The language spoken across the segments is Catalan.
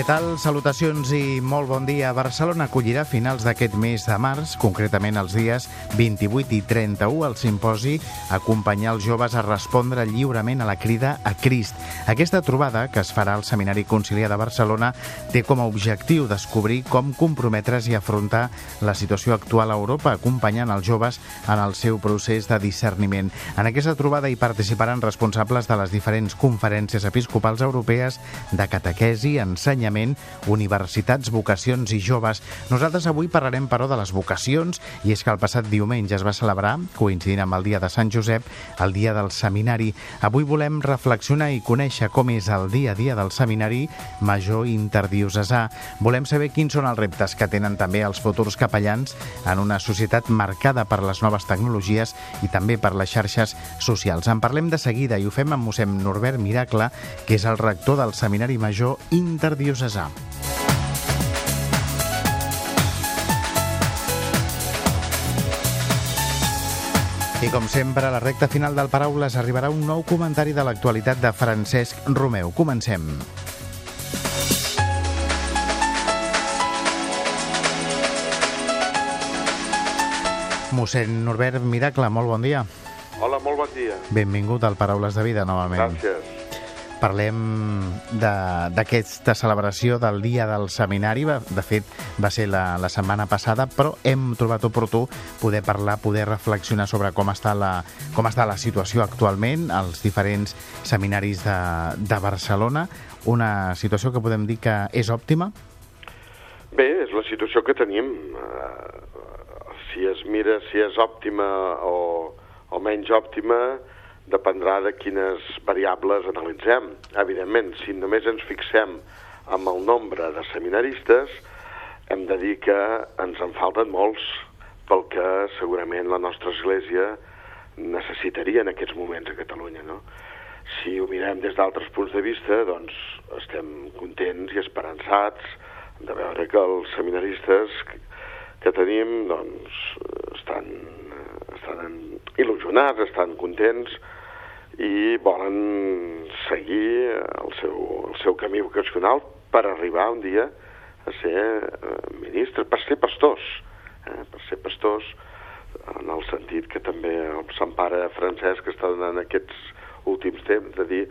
Què tal? Salutacions i molt bon dia. Barcelona acollirà finals d'aquest mes de març, concretament els dies 28 i 31, el simposi Acompanyar els joves a respondre lliurement a la crida a Crist. Aquesta trobada, que es farà al Seminari Conciliar de Barcelona, té com a objectiu descobrir com comprometre's i afrontar la situació actual a Europa, acompanyant els joves en el seu procés de discerniment. En aquesta trobada hi participaran responsables de les diferents conferències episcopals europees de catequesi, ensenyament ensenyament, universitats, vocacions i joves. Nosaltres avui parlarem, però, de les vocacions, i és que el passat diumenge es va celebrar, coincidint amb el dia de Sant Josep, el dia del seminari. Avui volem reflexionar i conèixer com és el dia a dia del seminari major interdiocesà. Volem saber quins són els reptes que tenen també els futurs capellans en una societat marcada per les noves tecnologies i també per les xarxes socials. En parlem de seguida i ho fem amb mossèn Norbert Miracle, que és el rector del Seminari Major Interdiocesà diocesà. I com sempre, a la recta final del Paraules arribarà un nou comentari de l'actualitat de Francesc Romeu. Comencem. Mossèn Norbert Miracle, molt bon dia. Hola, molt bon dia. Benvingut al Paraules de Vida, novament. Gràcies. Parlem d'aquesta celebració del Dia del Seminari. De fet, va ser la, la setmana passada, però hem trobat oportú poder parlar, poder reflexionar sobre com està la, com està la situació actualment als diferents seminaris de, de Barcelona. Una situació que podem dir que és òptima? Bé, és la situació que tenim. Uh, si es mira si és òptima o, o menys òptima, dependrà de quines variables analitzem. Evidentment, si només ens fixem amb el nombre de seminaristes, hem de dir que ens en falten molts pel que segurament la nostra Església necessitaria en aquests moments a Catalunya. No? Si ho mirem des d'altres punts de vista, doncs estem contents i esperançats de veure que els seminaristes que tenim doncs, estan, estan il·lusionats, estan contents, i volen seguir el seu, el seu camí vocacional per arribar un dia a ser eh, ministre, per ser pastors, eh, per ser pastors en el sentit que també el Sant Pare Francesc està donant aquests últims temps de dir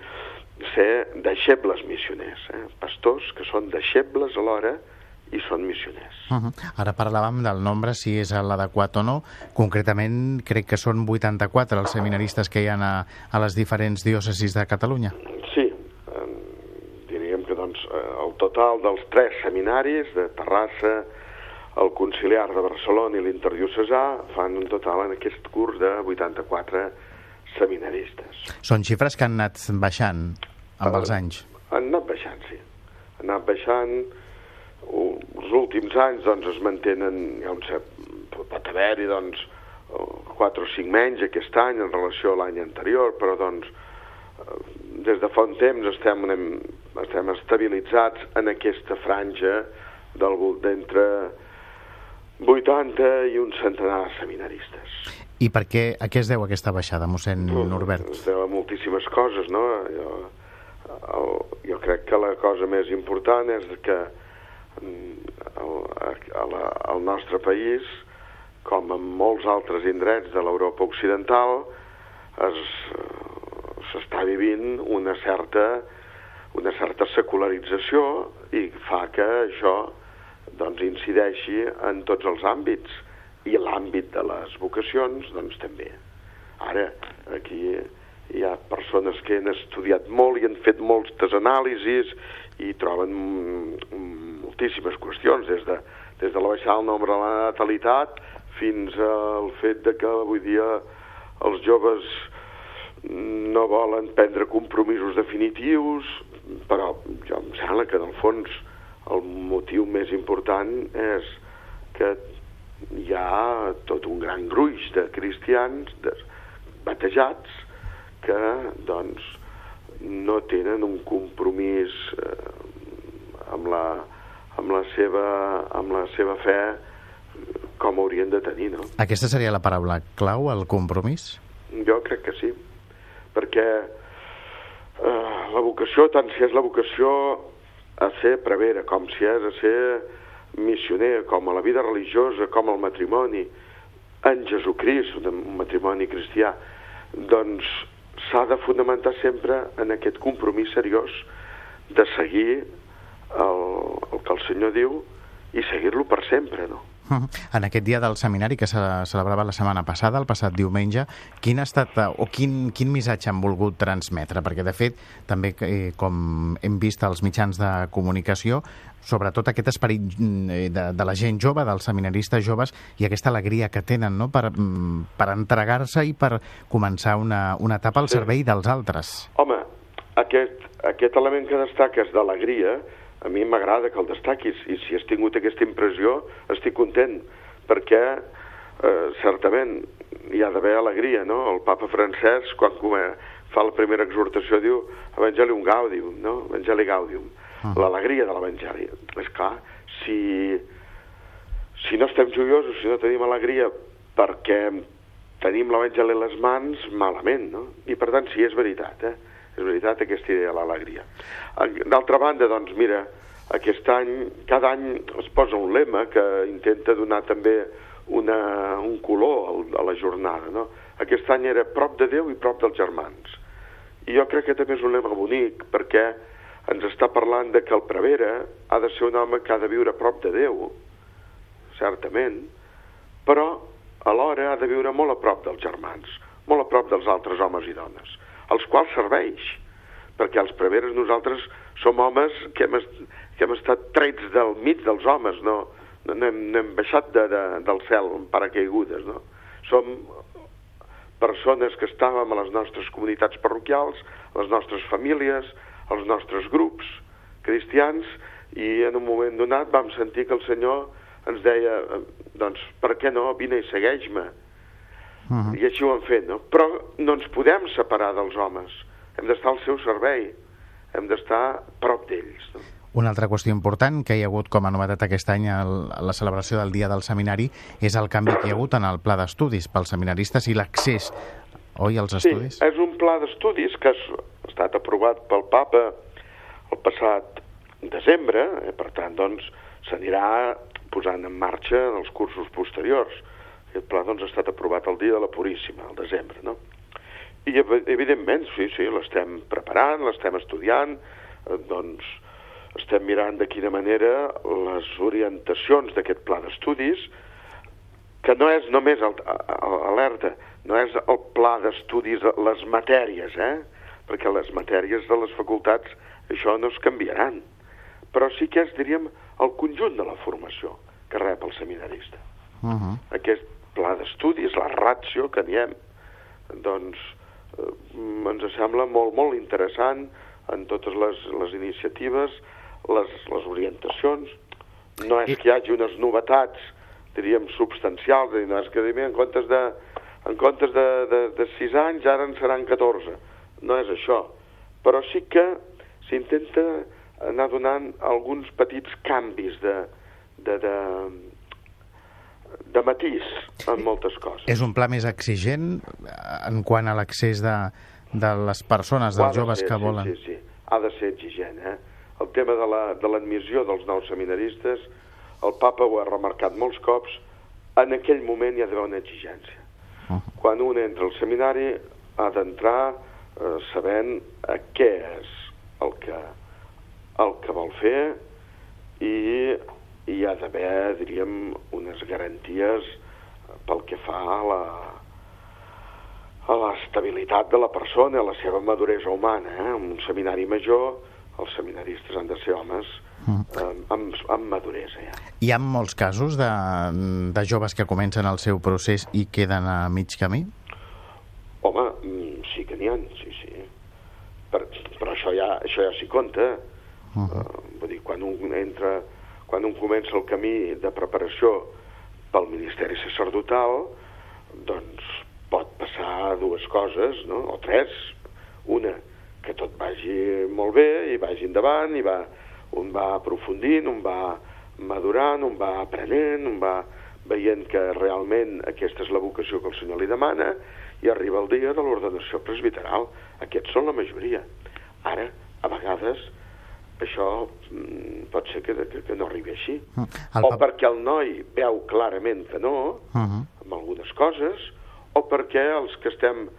ser deixebles missioners, eh, pastors que són deixebles alhora i són missioners. Uh -huh. Ara parlàvem del nombre, si és l'adequat o no. Concretament, crec que són 84 els seminaristes que hi ha a, a les diferents diòcesis de Catalunya. Sí, eh, diríem que doncs, eh, el total dels tres seminaris de Terrassa, el Conciliar de Barcelona i l'Interdiocesà fan un total en aquest curs de 84 seminaristes. Són xifres que han anat baixant amb els anys? Han anat baixant, sí. Han anat baixant els últims anys doncs, es mantenen, ja un cert, pot haver-hi doncs, 4 o 5 menys aquest any en relació a l'any anterior, però doncs, eh, des de fa un temps estem, estem estabilitzats en aquesta franja d'entre 80 i un centenar de seminaristes. I per què, a què es deu aquesta baixada, mossèn Norbert? Es deu a moltíssimes coses, no? Jo, el, jo crec que la cosa més important és que al nostre país, com en molts altres indrets de l'Europa occidental, s'està vivint una certa, una certa secularització i fa que això doncs, incideixi en tots els àmbits i l'àmbit de les vocacions doncs, també. Ara, aquí hi ha persones que han estudiat molt i han fet moltes anàlisis i troben moltíssimes qüestions, des de, des de la baixada del nombre de la natalitat fins al fet de que avui dia els joves no volen prendre compromisos definitius, però jo em sembla que en el fons el motiu més important és que hi ha tot un gran gruix de cristians de, batejats que doncs no tenen un compromís eh, amb la amb la seva, amb la seva fe com haurien de tenir, no? Aquesta seria la paraula clau, el compromís? Jo crec que sí, perquè eh, la vocació, tant si és la vocació a ser prevera, com si és a ser missioner, com a la vida religiosa, com al matrimoni, en Jesucrist, un matrimoni cristià, doncs s'ha de fonamentar sempre en aquest compromís seriós de seguir el, el que el Senyor diu i seguir-lo per sempre, no? En aquest dia del seminari que se celebrava la setmana passada, el passat diumenge, quin ha estat o quin, quin missatge han volgut transmetre? Perquè, de fet, també, eh, com hem vist als mitjans de comunicació, sobretot aquest esperit mm, de, de la gent jove, dels seminaristes joves, i aquesta alegria que tenen no? per, mm, per entregar-se i per començar una, una etapa al servei dels altres. Home, aquest, aquest element que destaques d'alegria, a mi m'agrada que el destaquis i si has tingut aquesta impressió estic content perquè eh, certament hi ha d'haver alegria, no? El papa francès quan fa la primera exhortació diu Evangelium Gaudium, no? Evangeli Gaudium, -huh. l'alegria de l'Evangeli. És clar, si, si no estem joiosos, si no tenim alegria perquè tenim l'Evangeli a les mans, malament, no? I per tant, sí, és veritat, eh? És veritat aquesta idea de l'alegria. D'altra banda, doncs, mira, aquest any, cada any es posa un lema que intenta donar també una, un color a la jornada, no? Aquest any era prop de Déu i prop dels germans. I jo crec que també és un lema bonic, perquè ens està parlant de que el prevera ha de ser un home que ha de viure prop de Déu, certament, però alhora ha de viure molt a prop dels germans, molt a prop dels altres homes i dones als quals serveix, perquè els preveres nosaltres som homes que hem, que hem estat trets del mig dels homes, no, no, hem, no hem baixat de, de, del cel en paracaigudes, no? Som persones que estàvem a les nostres comunitats parroquials, a les nostres famílies, als nostres grups cristians, i en un moment donat vam sentir que el Senyor ens deia, doncs, per què no, vine i segueix-me. Uh -huh. I així ho hem fet, no? Però no ens podem separar dels homes. Hem d'estar al seu servei. Hem d'estar prop d'ells. No? Una altra qüestió important que hi ha hagut com a novetat aquest any a la celebració del Dia del Seminari és el canvi que hi ha hagut en el pla d'estudis pels seminaristes i l'accés, oi, als estudis? Sí, és un pla d'estudis que ha estat aprovat pel papa el passat desembre, eh? per tant, doncs, s'anirà posant en marxa els cursos posteriors. Aquest pla doncs, ha estat aprovat el dia de la Puríssima, al desembre, no? I evidentment, sí, sí, l'estem preparant, l'estem estudiant, eh, doncs estem mirant de quina manera les orientacions d'aquest pla d'estudis, que no és només el, alerta, no és el pla d'estudis, les matèries, eh? perquè les matèries de les facultats això no es canviaran, però sí que és, diríem, el conjunt de la formació que rep el seminarista. Uh -huh. Aquest pla d'estudis, la ratio que diem, doncs eh, ens sembla molt, molt interessant en totes les, les iniciatives, les, les orientacions. No és que hi hagi unes novetats, diríem, substancials, no és que en comptes de, en comptes de, de, de 6 anys ara en seran 14. No és això. Però sí que s'intenta anar donant alguns petits canvis de, de, de, de matís en moltes coses. És un pla més exigent en quant a l'accés de, de les persones, dels joves ser, que volen? Sí, sí, sí, ha de ser exigent. Eh? El tema de l'admissió la, de dels nous seminaristes, el papa ho ha remarcat molts cops, en aquell moment hi ha d'haver una exigència. Uh -huh. Quan un entra al seminari ha d'entrar eh, sabent a què és el que, el que vol fer i hi ha d'haver, diríem, unes garanties pel que fa a la, a l'estabilitat de la persona, a la seva maduresa humana. Eh? En un seminari major, els seminaristes han de ser homes mm. eh, amb, amb maduresa. Ja. Hi ha molts casos de, de joves que comencen el seu procés i queden a mig camí? Home, mm, sí que n'hi ha, sí, sí. Per, però això ja, això ja s'hi compta. Uh -huh. uh, vull dir, quan un entra quan un comença el camí de preparació pel Ministeri Sacerdotal, doncs pot passar dues coses, no? o tres. Una, que tot vagi molt bé i vagi endavant, i va, un va aprofundint, un va, madurant, un va aprenent, un va veient que realment aquesta és la vocació que el Senyor li demana, i arriba el dia de l'ordenació presbiteral. Aquests són la majoria. Ara, a vegades, això mm, pot ser que, que, que no arribi així. Mm. El o perquè el noi veu clarament que no, uh -huh. amb algunes coses, o perquè els que estem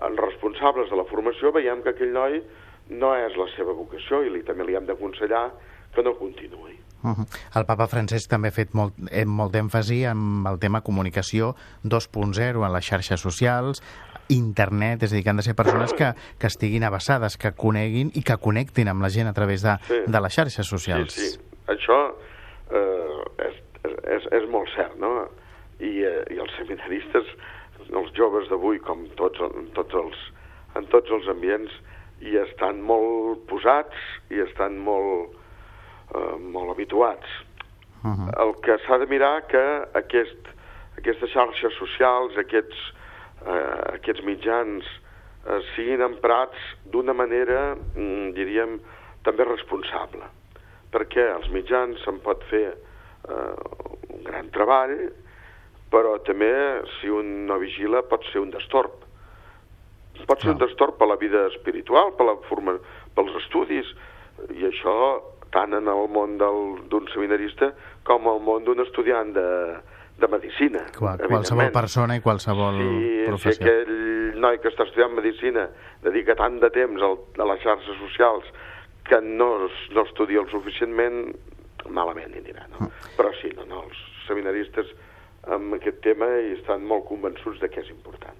responsables de la formació veiem que aquell noi no és la seva vocació i li, també li hem d'aconsellar que no continuï. Uh -huh. El papa Francesc també ha fet molt, eh, molt èmfasi en el tema comunicació 2.0 en les xarxes socials, internet, és a dir, que han de ser persones que, que estiguin abassades, que coneguin i que connectin amb la gent a través de, sí. de les xarxes socials. Sí, sí. Això eh, és, és, és molt cert, no? I, eh, i els seminaristes, els joves d'avui, com tots, en, tots els, en tots els ambients, hi estan molt posats i estan molt eh, molt habituats. Uh -huh. El que s'ha de mirar que aquest, aquestes xarxes socials, aquests, eh, aquests mitjans eh, siguin emprats d'una manera, mm, diríem, també responsable. Perquè els mitjans se'n pot fer eh, un gran treball, però també, si un no vigila, pot ser un destorb. Pot ser un destorb per la vida espiritual, per la forma, pels estudis, i això tant en el món d'un seminarista com al món d'un estudiant de, de medicina. Qual, qualsevol persona i qualsevol sí, professió. Si aquell noi que està estudiant medicina dedica tant de temps al, a les xarxes socials que no, no estudia el suficientment, malament hi anirà, no? Mm. Però sí, no, no, els seminaristes amb aquest tema hi estan molt convençuts de que és important.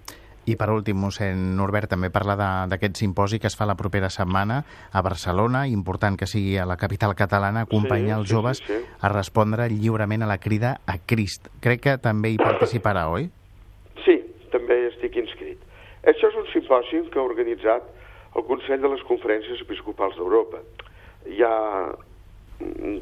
I per últim, mossèn Norbert també parla d'aquest simposi que es fa la propera setmana a Barcelona, important que sigui a la capital catalana, acompanyar sí, els joves sí, sí, sí. a respondre lliurement a la crida a Crist. Crec que també hi participarà, oi? Sí, també estic inscrit. Això és un simposi que ha organitzat el Consell de les Conferències Episcopals d'Europa. Hi ha mm,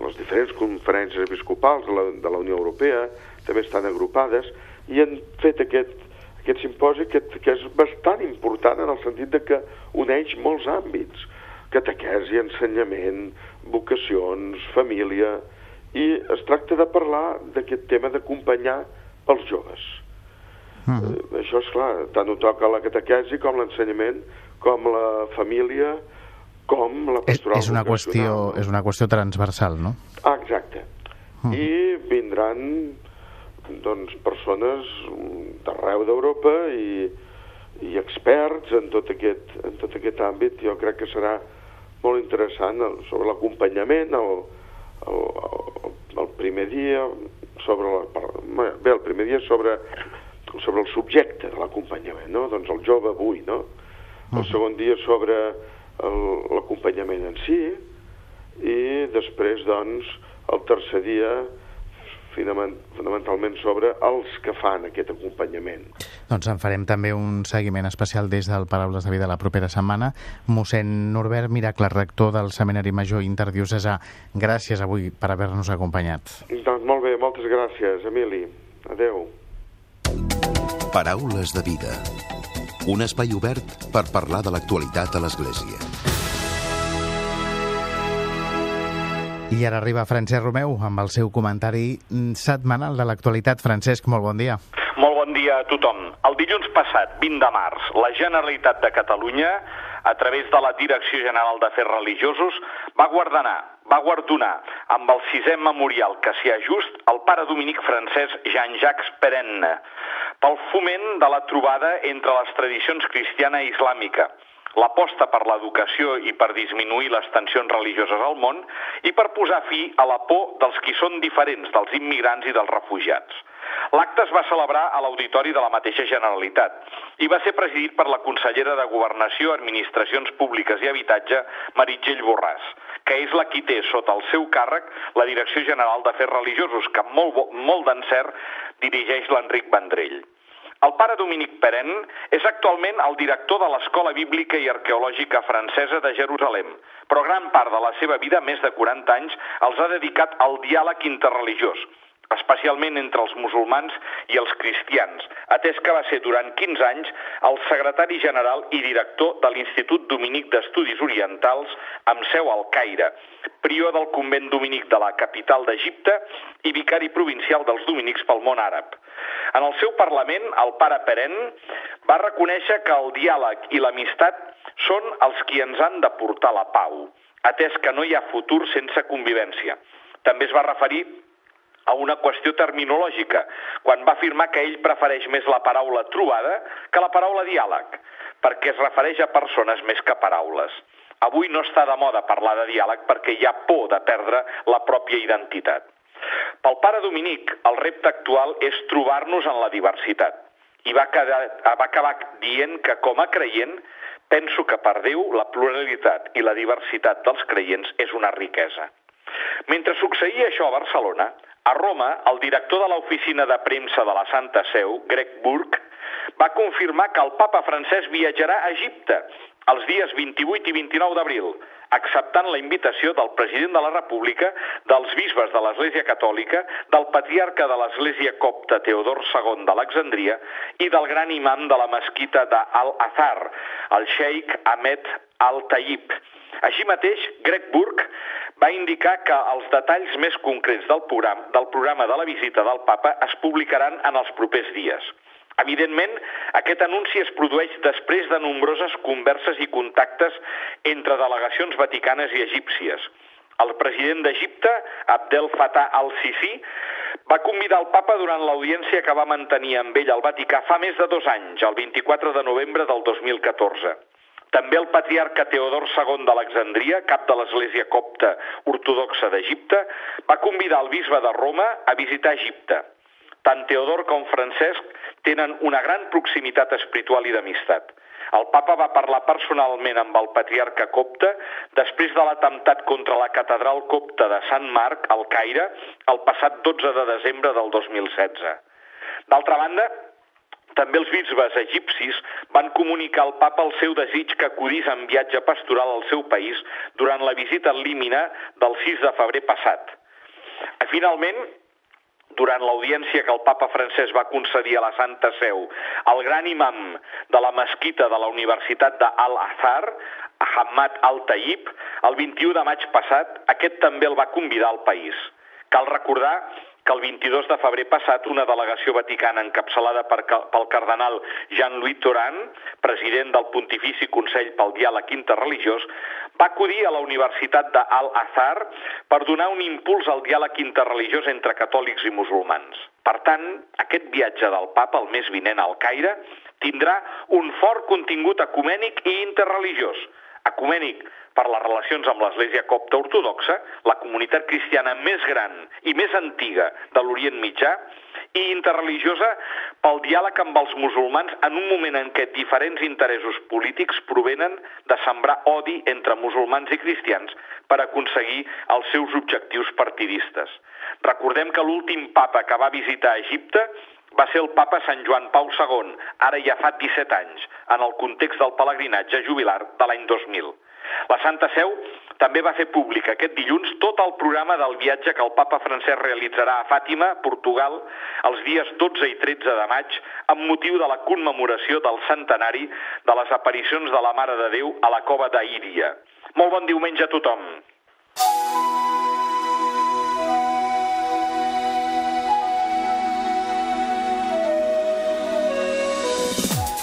les diferents conferències episcopals de la, de la Unió Europea, també estan agrupades, i han fet aquest aquest simposi que, que és bastant important en el sentit de que uneix molts àmbits, catequesi, ensenyament, vocacions, família, i es tracta de parlar d'aquest tema d'acompanyar els joves. Uh -huh. eh, això és clar, tant ho toca la catequesi com l'ensenyament, com la família, com la pastoral és, és una qüestió És una qüestió transversal, no? Ah, exacte. Uh -huh. I vindran doncs, persones d'arreu d'Europa i, i experts en tot, aquest, en tot aquest àmbit. Jo crec que serà molt interessant sobre l'acompanyament, el, el, el, el primer dia sobre la, bé, el primer dia sobre, sobre el subjecte de l'acompanyament, no? doncs el jove avui, no? El segon dia sobre l'acompanyament en si i després, doncs, el tercer dia fonamentalment sobre els que fan aquest acompanyament. Doncs en farem també un seguiment especial des del Paraules de Vida la propera setmana. Mossèn Norbert Miracle, rector del Seminari Major Interdiocesà, gràcies avui per haver-nos acompanyat. Doncs molt bé, moltes gràcies, Emili. Adeu. Paraules de Vida. Un espai obert per parlar de l'actualitat a l'Església. I ara arriba Francesc Romeu amb el seu comentari setmanal de l'actualitat. Francesc, molt bon dia. Molt bon dia a tothom. El dilluns passat, 20 de març, la Generalitat de Catalunya, a través de la Direcció General d'Afers Religiosos, va guardonar, va guardonar amb el sisè memorial que s'hi ha just el pare dominic francès Jean-Jacques Perenne pel foment de la trobada entre les tradicions cristiana i islàmica l'aposta per l'educació i per disminuir les tensions religioses al món i per posar fi a la por dels qui són diferents, dels immigrants i dels refugiats. L'acte es va celebrar a l'auditori de la mateixa Generalitat i va ser presidit per la consellera de Governació, Administracions Públiques i Habitatge, Meritxell Borràs, que és la qui té sota el seu càrrec la Direcció General d'Afers Religiosos, que amb molt, molt d'encert dirigeix l'Enric Vendrell. El pare Dominic Peren és actualment el director de l'Escola Bíblica i Arqueològica Francesa de Jerusalem, però gran part de la seva vida, més de 40 anys, els ha dedicat al diàleg interreligiós, especialment entre els musulmans i els cristians, atès que va ser durant 15 anys el secretari general i director de l'Institut Dominic d'Estudis Orientals amb seu al Caire, prior del convent dominic de la capital d'Egipte i vicari provincial dels dominics pel món àrab. En el seu Parlament, el pare Peren va reconèixer que el diàleg i l'amistat són els qui ens han de portar la pau, atès que no hi ha futur sense convivència. També es va referir a una qüestió terminològica, quan va afirmar que ell prefereix més la paraula trobada que la paraula diàleg, perquè es refereix a persones més que paraules. Avui no està de moda parlar de diàleg perquè hi ha por de perdre la pròpia identitat. Pel pare Dominic, el repte actual és trobar-nos en la diversitat. I va, quedar, va acabar dient que, com a creient, penso que per Déu la pluralitat i la diversitat dels creients és una riquesa. Mentre succeïa això a Barcelona, a Roma, el director de l'oficina de premsa de la Santa Seu, Greg Burke, va confirmar que el papa francès viatjarà a Egipte els dies 28 i 29 d'abril, acceptant la invitació del president de la República, dels bisbes de l'Església Catòlica, del patriarca de l'Església copta Teodor II d'Alexandria i del gran imam de la mesquita d'Al-Azhar, el sheikh Ahmed Al-Tayyib. Així mateix, Greg Burke va indicar que els detalls més concrets del programa, del programa de la visita del papa es publicaran en els propers dies. Evidentment, aquest anunci es produeix després de nombroses converses i contactes entre delegacions vaticanes i egípcies. El president d'Egipte, Abdel Fattah al-Sisi, va convidar el papa durant l'audiència que va mantenir amb ell al Vaticà fa més de dos anys, el 24 de novembre del 2014. També el patriarca Teodor II d'Alexandria, cap de l'Església copta ortodoxa d'Egipte, va convidar el bisbe de Roma a visitar Egipte. Tant Teodor com Francesc tenen una gran proximitat espiritual i d'amistat. El papa va parlar personalment amb el patriarca copte després de l'atemptat contra la catedral copta de Sant Marc, al Caire, el passat 12 de desembre del 2016. D'altra banda, també els bisbes egipcis van comunicar al papa el seu desig que acudís en viatge pastoral al seu país durant la visita límina del 6 de febrer passat. Finalment, durant l'audiència que el papa francès va concedir a la Santa Seu al gran imam de la mesquita de la Universitat d'Al-Azhar, Ahmad Al-Tayyib, el 21 de maig passat, aquest també el va convidar al país. Cal recordar que el 22 de febrer passat una delegació vaticana encapçalada per, pel cardenal Jean-Louis Toran, president del Pontifici Consell pel Diàleg Interreligiós, va acudir a la Universitat d'Al-Azhar per donar un impuls al diàleg interreligiós entre catòlics i musulmans. Per tant, aquest viatge del papa el mes vinent al Caire tindrà un fort contingut ecumènic i interreligiós. Ecumènic per les relacions amb l'Església copta ortodoxa, la comunitat cristiana més gran i més antiga de l'Orient Mitjà, i interreligiosa pel diàleg amb els musulmans en un moment en què diferents interessos polítics provenen de sembrar odi entre musulmans i cristians per aconseguir els seus objectius partidistes. Recordem que l'últim papa que va visitar Egipte va ser el papa Sant Joan Pau II, ara ja fa 17 anys, en el context del pelegrinatge jubilar de l'any 2000. La Santa Seu també va fer públic aquest dilluns tot el programa del viatge que el papa francès realitzarà a Fàtima, Portugal, els dies 12 i 13 de maig, amb motiu de la commemoració del centenari de les aparicions de la Mare de Déu a la cova d'Aíria. Molt bon diumenge a tothom.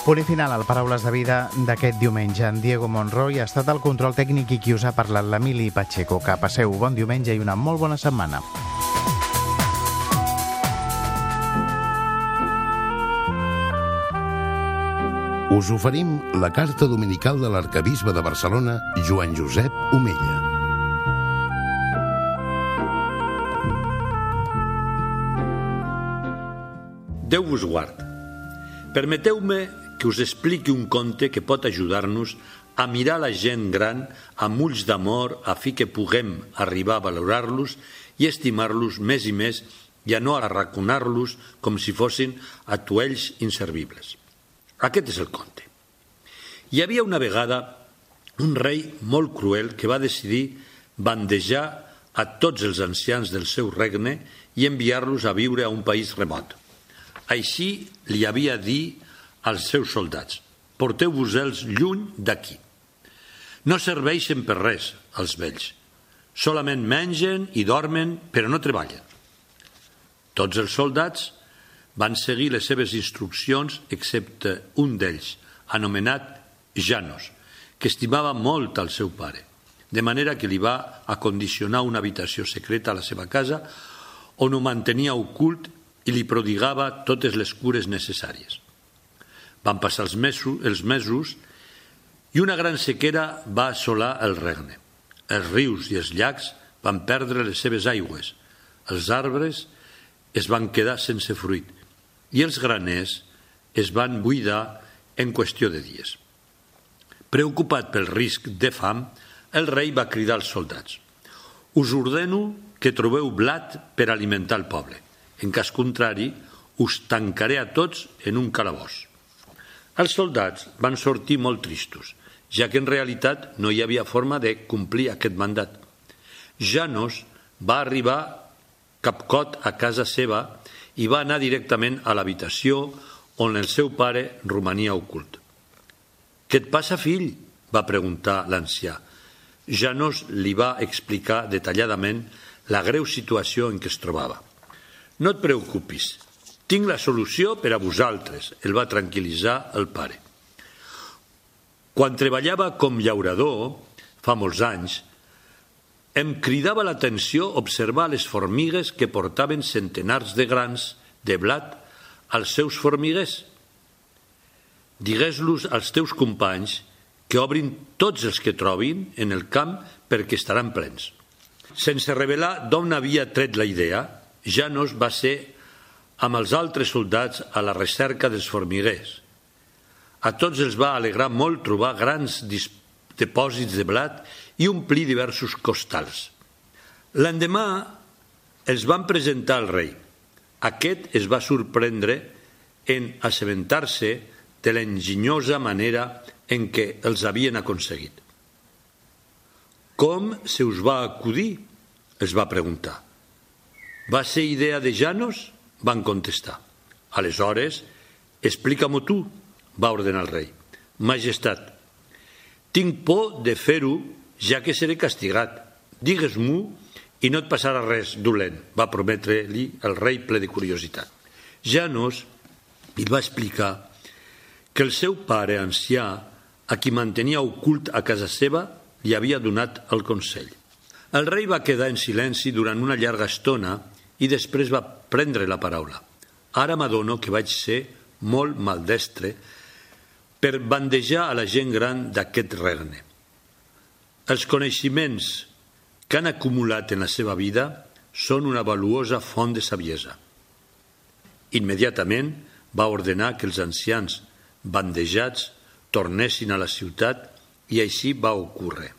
Punt final al Paraules de Vida d'aquest diumenge. En Diego Monroy ha estat el control tècnic i qui us ha parlat l'Emili Pacheco. Que passeu bon diumenge i una molt bona setmana. Us oferim la carta dominical de l'arcabisbe de Barcelona, Joan Josep Omella. Déu vos guard. Permeteu-me que us expliqui un conte que pot ajudar-nos a mirar la gent gran amb ulls d'amor a fi que puguem arribar a valorar-los i estimar-los més i més i a no arraconar-los com si fossin atuells inservibles. Aquest és el conte. Hi havia una vegada un rei molt cruel que va decidir bandejar a tots els ancians del seu regne i enviar-los a viure a un país remot. Així li havia dit als seus soldats, porteu-vos-els lluny d'aquí. No serveixen per res, els vells. Solament mengen i dormen, però no treballen. Tots els soldats van seguir les seves instruccions, excepte un d'ells, anomenat Janos, que estimava molt al seu pare, de manera que li va acondicionar una habitació secreta a la seva casa on ho mantenia ocult i li prodigava totes les cures necessàries. Van passar els mesos, els mesos i una gran sequera va assolar el regne. Els rius i els llacs van perdre les seves aigües, els arbres es van quedar sense fruit i els graners es van buidar en qüestió de dies. Preocupat pel risc de fam, el rei va cridar als soldats «Us ordeno que trobeu blat per alimentar el poble. En cas contrari, us tancaré a tots en un calabós». Els soldats van sortir molt tristos, ja que en realitat no hi havia forma de complir aquest mandat. Janos va arribar capcot a casa seva i va anar directament a l'habitació on el seu pare romania ocult. Què et passa, fill? va preguntar l'ancià. Janos li va explicar detalladament la greu situació en què es trobava. No et preocupis, tinc la solució per a vosaltres, el va tranquil·litzar el pare. Quan treballava com llaurador, fa molts anys, em cridava l'atenció observar les formigues que portaven centenars de grans de blat als seus formiguers Digues-los als teus companys que obrin tots els que trobin en el camp perquè estaran plens. Sense revelar d'on havia tret la idea, Janos va ser amb els altres soldats a la recerca dels formiguers. A tots els va alegrar molt trobar grans depòsits de blat i omplir diversos costals. L'endemà els van presentar al rei. Aquest es va sorprendre en assabentar-se de l'enginyosa manera en què els havien aconseguit. Com se us va acudir? es va preguntar. Va ser idea de Janos? Van contestar. Aleshores, explica-m'ho tu, va ordenar el rei. Majestat, tinc por de fer-ho ja que seré castigat. Digues-m'ho i no et passarà res dolent, va prometre-li el rei ple de curiositat. Janos li va explicar que el seu pare ancià, a qui mantenia ocult a casa seva, li havia donat el consell. El rei va quedar en silenci durant una llarga estona i després va prendre la paraula. Ara m'adono que vaig ser molt maldestre per bandejar a la gent gran d'aquest regne. Els coneixements que han acumulat en la seva vida són una valuosa font de saviesa. Immediatament va ordenar que els ancians bandejats tornessin a la ciutat i així va ocórrer.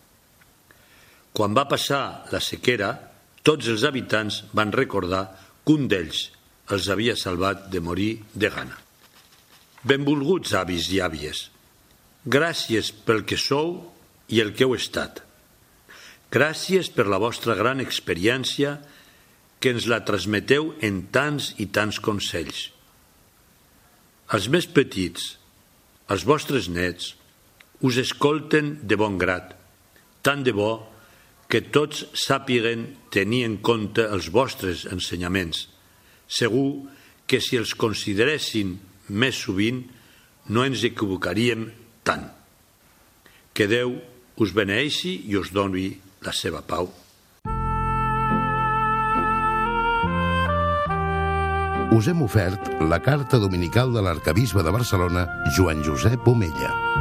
Quan va passar la sequera, tots els habitants van recordar que un d'ells els havia salvat de morir de gana. Benvolguts avis i àvies, gràcies pel que sou i el que heu estat. Gràcies per la vostra gran experiència que ens la transmeteu en tants i tants consells. Els més petits, els vostres nets us escolten de bon grat, tant de bo que tots sàpiguen tenir en compte els vostres ensenyaments. Segur que si els consideressin més sovint no ens equivocaríem tant. Que Déu us beneixi i us doni la seva pau. us hem ofert la carta dominical de l'arcabisbe de Barcelona, Joan Josep Omella.